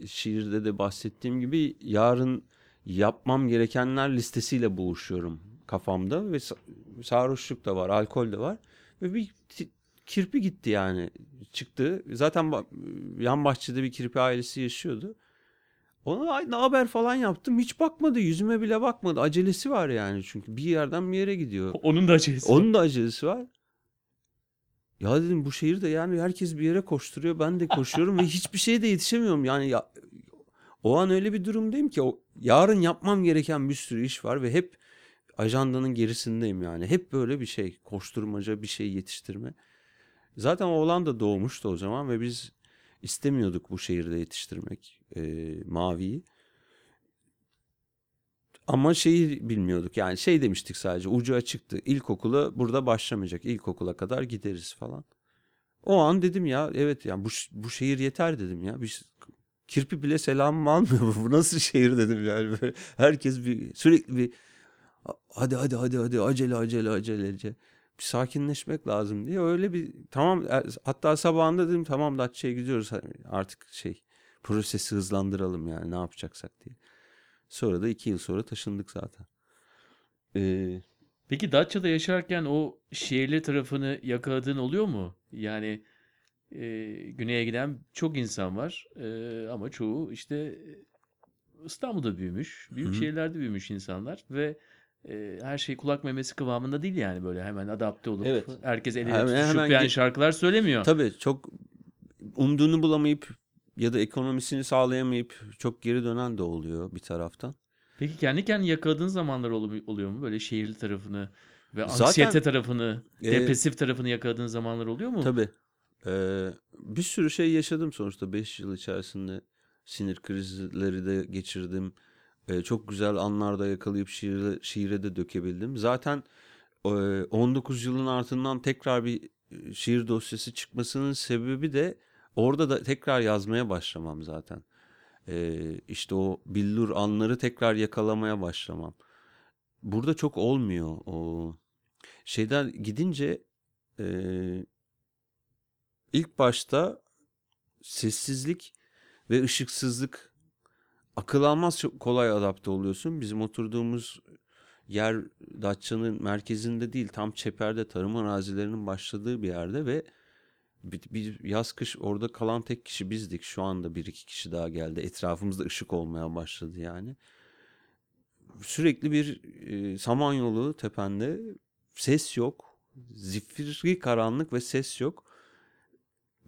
e, şiirde de bahsettiğim gibi yarın yapmam gerekenler listesiyle boğuşuyorum kafamda ve sa- sarhoşluk da var, alkol de var ve bir kirpi gitti yani çıktı. Zaten ba- yan bahçede bir kirpi ailesi yaşıyordu. Ona "Ay, ne haber falan yaptım. Hiç bakmadı. Yüzüme bile bakmadı. Acelesi var yani çünkü bir yerden bir yere gidiyor. Onun da acelesi var. Onun da acelesi var. Ya dedim bu şehirde yani herkes bir yere koşturuyor. Ben de koşuyorum ve hiçbir şeye de yetişemiyorum. Yani ya, o an öyle bir durumdayım ki o, yarın yapmam gereken bir sürü iş var ve hep ajandanın gerisindeyim yani. Hep böyle bir şey koşturmaca bir şey yetiştirme. Zaten oğlan da doğmuştu o zaman ve biz istemiyorduk bu şehirde yetiştirmek e, Mavi'yi. Ama şeyi bilmiyorduk yani şey demiştik sadece ucu açıktı. İlkokula burada başlamayacak. İlkokula kadar gideriz falan. O an dedim ya evet yani bu, bu şehir yeter dedim ya. Biz kirpi bile selamımı almıyor bu. Nasıl şehir dedim yani. Böyle herkes bir sürekli bir hadi hadi hadi hadi acele acele acelece. Bir sakinleşmek lazım diye öyle bir tamam e, hatta sabahında dedim tamam Datça'ya gidiyoruz artık şey prosesi hızlandıralım yani ne yapacaksak diye. Sonra da iki yıl sonra taşındık zaten. Ee, Peki Datça'da yaşarken o şehirli tarafını yakaladığın oluyor mu? Yani e, güneye giden çok insan var E, ama çoğu işte İstanbul'da büyümüş, büyük hı. şehirlerde büyümüş insanlar ve e, her şey kulak memesi kıvamında değil yani böyle hemen adapte olup Evet. herkes eliyle Hemen- tutuşup hemen yani şarkılar söylemiyor. tabii çok umduğunu bulamayıp ya da ekonomisini sağlayamayıp çok geri dönen de oluyor bir taraftan. Peki kendi kendini yakaladığın zamanlar olu- oluyor mu? Böyle şehirli tarafını ve Zaten- anksiyete tarafını, E, depresif tarafını yakaladığın zamanlar oluyor mu? Tabii. Ee, bir sürü şey yaşadım sonuçta 5 yıl içerisinde. Sinir krizleri de geçirdim. Ee, çok güzel anlar da yakalayıp şiire, şiire de dökebildim. Zaten e, 19 yılın ardından tekrar bir e, şiir dosyası çıkmasının sebebi de orada da tekrar yazmaya başlamam zaten. Ee, işte o billur anları tekrar yakalamaya başlamam. Burada çok olmuyor o şeyden gidince e, İlk başta sessizlik ve ışıksızlık akıl almaz çok kolay adapte oluyorsun. Bizim oturduğumuz yer Datça'nın merkezinde değil tam çeperde tarım arazilerinin başladığı bir yerde ve bir, bir yaz kış orada kalan tek kişi bizdik. Şu anda bir iki kişi daha geldi. Etrafımızda ışık olmaya başladı yani. Sürekli bir e, samanyolu tepende ses yok. Zifiri karanlık ve ses yok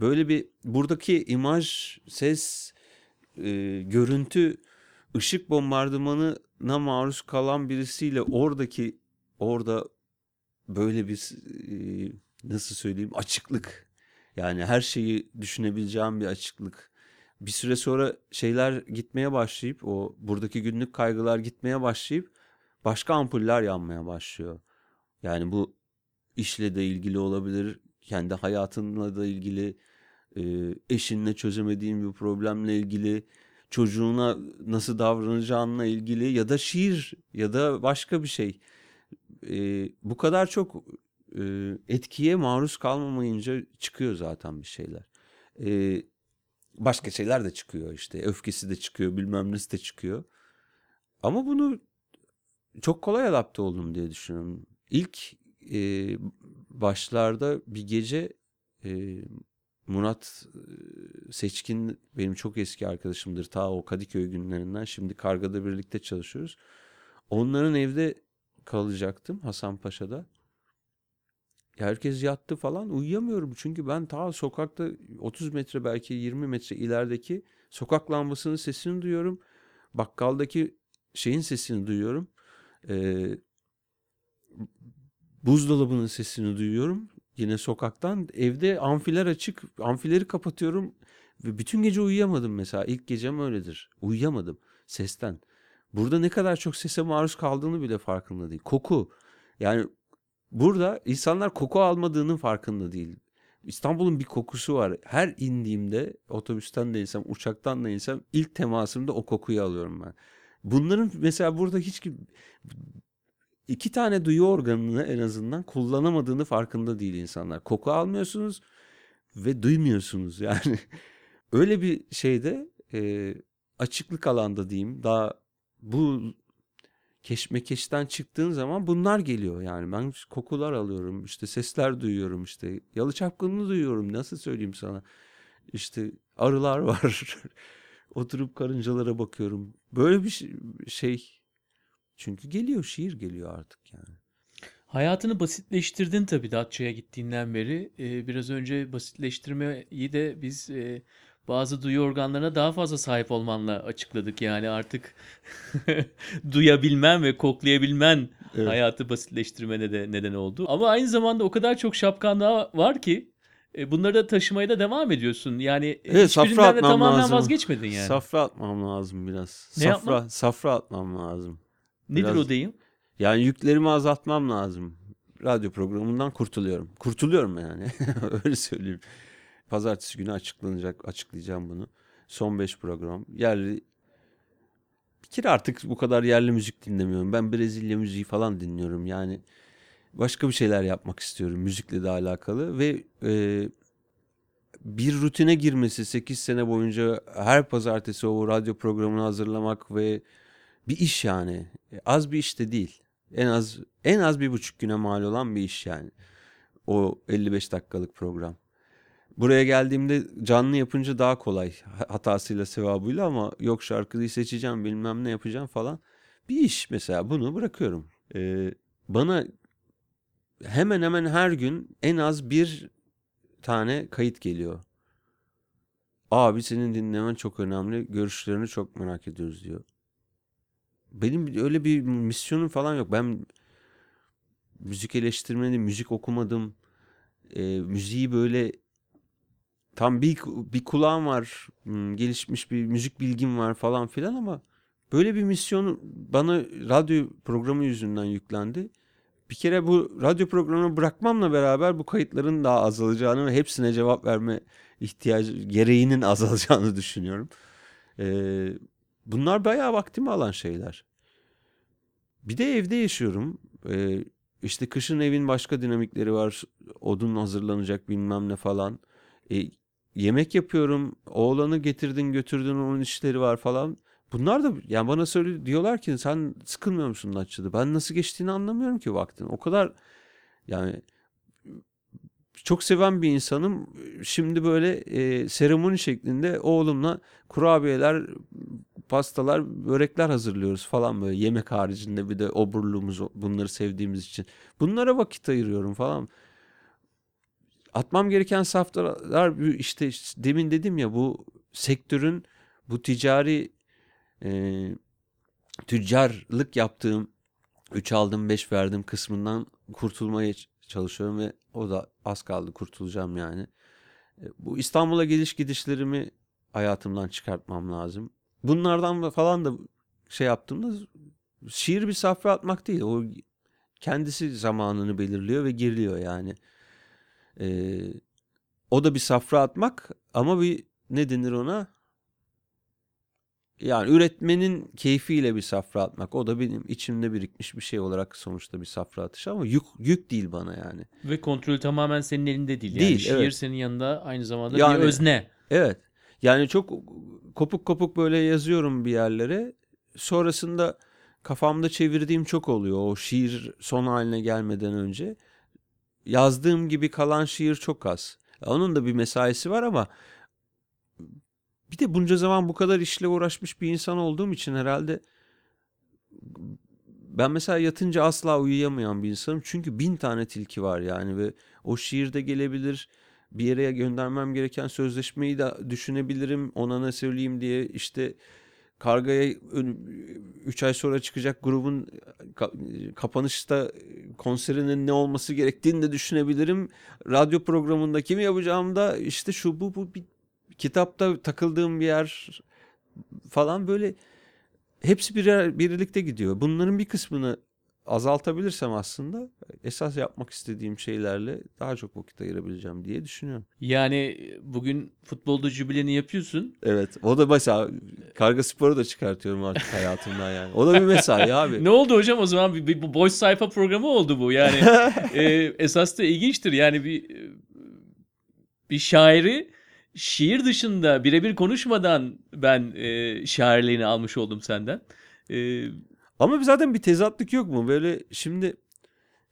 böyle bir buradaki imaj, ses, e, görüntü, ışık bombardımanına maruz kalan birisiyle oradaki orada böyle bir e, nasıl söyleyeyim açıklık yani her şeyi düşünebileceğim bir açıklık. Bir süre sonra şeyler gitmeye başlayıp o buradaki günlük kaygılar gitmeye başlayıp başka ampuller yanmaya başlıyor. Yani bu işle de ilgili olabilir, kendi hayatınla da ilgili, e, eşinle çözemediğin bir problemle ilgili, çocuğuna nasıl davranacağınla ilgili ya da şiir ya da başka bir şey. E, bu kadar çok e, etkiye maruz kalmamayınca çıkıyor zaten bir şeyler. E, başka şeyler de çıkıyor işte. Öfkesi de çıkıyor, bilmem nesi de çıkıyor. Ama bunu çok kolay adapte oldum diye düşünüyorum. İlk e, başlarda bir gece e, Murat e, Seçkin benim çok eski arkadaşımdır. Ta o Kadıköy günlerinden. Şimdi Karga'da birlikte çalışıyoruz. Onların evde kalacaktım Hasanpaşa'da. Herkes yattı falan uyuyamıyorum çünkü ben ta sokakta 30 metre belki 20 metre ilerideki sokak lambasının sesini duyuyorum. Bakkaldaki şeyin sesini duyuyorum. Ee, buzdolabının sesini duyuyorum. Yine sokaktan. Evde amfiler açık. Amfileri kapatıyorum. Ve bütün gece uyuyamadım mesela. İlk gecem öyledir. Uyuyamadım sesten. Burada ne kadar çok sese maruz kaldığını bile farkında değil. Koku. Yani burada insanlar koku almadığının farkında değil. İstanbul'un bir kokusu var. Her indiğimde otobüsten de insem, uçaktan da insem ilk temasımda o kokuyu alıyorum ben. Bunların mesela burada hiç iki tane duyu organını en azından kullanamadığını farkında değil insanlar. Koku almıyorsunuz ve duymuyorsunuz yani. Öyle bir şeyde e, açıklık alanda diyeyim daha bu keşmekeşten çıktığın zaman bunlar geliyor yani ben kokular alıyorum işte sesler duyuyorum işte yalı çapkınını duyuyorum nasıl söyleyeyim sana işte arılar var Oturup karıncalara bakıyorum. Böyle bir şey. Çünkü geliyor şiir geliyor artık yani. Hayatını basitleştirdin tabii Datça'ya gittiğinden beri. Ee, biraz önce basitleştirmeyi de biz e, bazı duyu organlarına daha fazla sahip olmanla açıkladık. Yani artık duyabilmen ve koklayabilmen Evet. hayatı basitleştirmene de neden oldu. Ama aynı zamanda o kadar çok şapkan daha var ki e, bunları da taşımaya da devam ediyorsun. Yani e, Evet safra atmam tamamen lazım. vazgeçmedin yani. Safra atmam lazım biraz. Ne safra, yapman? safra atmam lazım. Nedir biraz- o deyim? Yani yüklerimi azaltmam lazım. Radyo programından kurtuluyorum. Kurtuluyorum yani. Öyle söyleyeyim. Pazartesi günü açıklanacak, açıklayacağım bunu. Son 5 program. Yerli bir kere artık bu kadar yerli müzik dinlemiyorum. Ben Brezilya müziği falan dinliyorum. Yani başka bir şeyler yapmak istiyorum müzikle de alakalı ve e, bir rutine girmesi 8 sene boyunca her pazartesi o radyo programını hazırlamak ve bir iş yani. E, Az bir iş de değil. En az en az bir buçuk güne mal olan bir iş yani. O 55 dakikalık program. Buraya geldiğimde canlı yapınca daha kolay. Ha- Hatasıyla sevabıyla ama yok şarkıyı seçeceğim bilmem ne yapacağım falan. Bir iş mesela bunu bırakıyorum. Ee, bana hemen hemen her gün en az bir tane kayıt geliyor. Abi senin dinlemen çok önemli. Görüşlerini çok merak ediyoruz diyor. Benim öyle bir misyonum falan yok. Ben müzik eleştirmeni, müzik okumadım. Ee, müziği böyle tam bir bir kulağım var, hmm, gelişmiş bir müzik bilgim var falan filan ama böyle bir misyon bana radyo programı yüzünden yüklendi. Bir kere bu radyo programını bırakmamla beraber bu kayıtların daha azalacağını ve hepsine cevap verme ihtiyacı gereğinin azalacağını düşünüyorum. Ee, bunlar bayağı vaktimi alan şeyler. Bir de evde yaşıyorum. Ee, işte kışın evin başka dinamikleri var. Odun hazırlanacak bilmem ne falan. E, yemek yapıyorum. Oğlanı getirdin götürdün onun işleri var falan. Bunlar da yani bana söyle diyorlar ki sen sıkılmıyor musun Datça'da? Ben nasıl geçtiğini anlamıyorum ki vaktin. O kadar yani çok seven bir insanım. Şimdi böyle e, seremoni şeklinde oğlumla kurabiyeler, pastalar, börekler hazırlıyoruz falan böyle yemek haricinde bir de oburluğumuz bunları sevdiğimiz için. Bunlara vakit ayırıyorum falan. Atmam gereken saftalar işte demin dedim ya bu sektörün bu ticari e, tüccarlık yaptığım 3 aldım 5 verdim kısmından kurtulmaya çalışıyorum ve o da az kaldı kurtulacağım yani. E, Bu İstanbul'a geliş gidişlerimi hayatımdan çıkartmam lazım. Bunlardan da falan da şey yaptığımda şiir bir safra atmak değil. O kendisi zamanını belirliyor ve giriliyor yani. E, o da bir safra atmak ama bir ne denir ona? Yani üretmenin keyfiyle bir safra atmak. O da benim içimde birikmiş bir şey olarak sonuçta bir safra atışı ama yük, yük değil bana yani. Ve kontrol tamamen senin elinde değil. Yani Değil, şiir evet. senin yanında aynı zamanda Yani- bir özne. Evet. Yani çok kopuk kopuk böyle yazıyorum bir yerlere. Sonrasında kafamda çevirdiğim çok oluyor. O şiir son haline gelmeden önce. Yazdığım gibi kalan şiir çok az. Onun da bir mesaisi var ama bir de bunca zaman bu kadar işle uğraşmış bir insan olduğum için herhalde ben mesela yatınca asla uyuyamayan bir insanım. Çünkü bin tane tilki var yani ve o şiirde gelebilir. Bir yere göndermem gereken sözleşmeyi de düşünebilirim. Ona ne söyleyeyim diye işte Karga'ya 3 ay sonra çıkacak grubun ka- kapanışta konserinin ne olması gerektiğini de düşünebilirim. Radyo programında kimi yapacağım da işte şu bu bu bir kitapta takıldığım bir yer falan böyle hepsi birer, birlikte gidiyor. Bunların bir kısmını azaltabilirsem aslında esas yapmak istediğim şeylerle daha çok vakit ayırabileceğim diye düşünüyorum. Yani bugün futbolda jübileni yapıyorsun. Evet. O da mesela karga sporu da çıkartıyorum artık hayatımdan yani. O da bir mesai abi. Ne oldu hocam o zaman bir, bir, boş sayfa programı oldu bu yani e, esas da ilginçtir yani bir bir şairi şiir dışında birebir konuşmadan ben e, şairliğini almış oldum senden. E, Ama zaten bir tezatlık yok mu? Böyle şimdi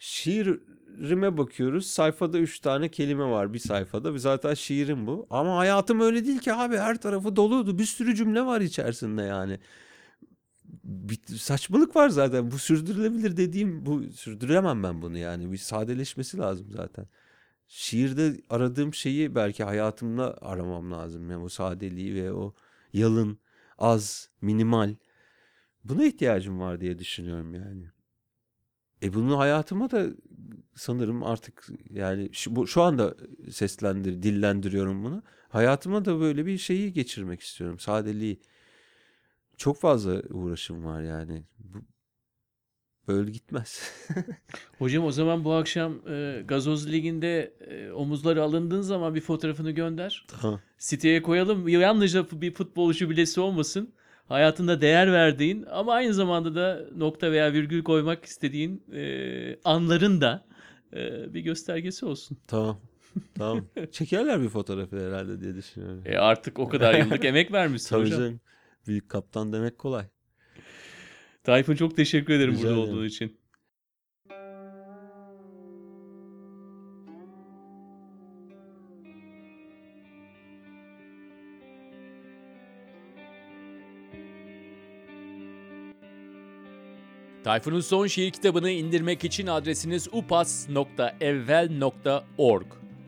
Şiirime bakıyoruz. Sayfada üç tane kelime var bir sayfada. Zaten şiirim bu. Ama hayatım öyle değil ki abi. Her tarafı doluydu. Bir sürü cümle var içerisinde yani. Bir saçmalık var zaten. Bu sürdürülebilir dediğim bu sürdüremem ben bunu yani. Bir sadeleşmesi lazım zaten. Şiirde aradığım şeyi belki hayatımda aramam lazım. Yani o sadeliği ve o yalın, az, minimal. Buna ihtiyacım var diye düşünüyorum yani. E bunu hayatıma da sanırım artık yani şu, bu, şu anda seslendir, dillendiriyorum bunu. Hayatıma da böyle bir şeyi geçirmek istiyorum. Sadeliği. Çok fazla uğraşım var yani. Bu, böyle gitmez. Hocam o zaman bu akşam e, Gazoz Ligi'nde e, omuzları alındığın zaman bir fotoğrafını gönder. tamam. Siteye koyalım. Yalnızca bir futbolcu bilesi olmasın. Hayatında değer verdiğin ama aynı zamanda da nokta veya virgül koymak istediğin e, anların da e, bir göstergesi olsun. Tamam. Tamam. Çekerler bir fotoğrafı herhalde diye düşünüyorum. E artık o kadar yıllık emek vermişsin Tabii hocam. canım. Büyük kaptan demek kolay. Tayfun çok teşekkür ederim Rica burada ederim. olduğu için. Tayfun'un son şiir kitabını indirmek için adresiniz upas.evvel.org.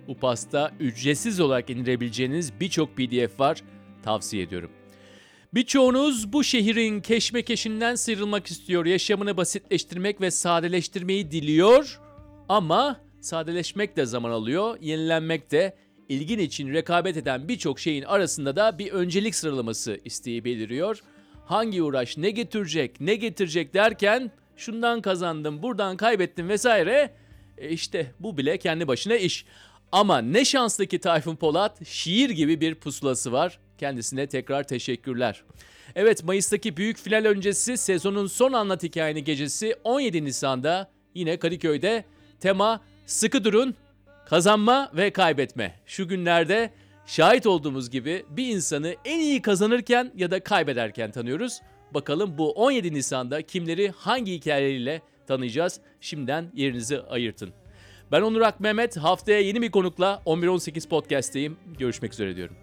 Upas'ta ücretsiz olarak indirebileceğiniz birçok pdf var. Tavsiye ediyorum. Birçoğunuz bu şehrin keşmekeşinden sıyrılmak istiyor, yaşamını basitleştirmek ve sadeleştirmeyi diliyor. Ama sadeleşmek de zaman alıyor, yenilenmek de ilgin için rekabet eden birçok şeyin arasında da bir öncelik sıralaması isteği beliriyor. Hangi uğraş ne getirecek, ne getirecek derken şundan kazandım, buradan kaybettim vesaire. E işte bu bile kendi başına iş. Ama ne şanslı ki Tayfun Polat şiir gibi bir pusulası var. Kendisine tekrar teşekkürler. Evet Mayıs'taki büyük final öncesi sezonun son anlat hikayeni gecesi 17 Nisan'da yine Kadıköy'de tema sıkı durun, kazanma ve kaybetme. Şu günlerde şahit olduğumuz gibi bir insanı en iyi kazanırken ya da kaybederken tanıyoruz. Bakalım bu 17 Nisan'da kimleri hangi hikayeleriyle tanıyacağız? Şimdiden yerinizi ayırtın. Ben Onur Ak Mehmet. Haftaya yeni bir konukla 11-18 podcast'teyim. Görüşmek üzere diyorum.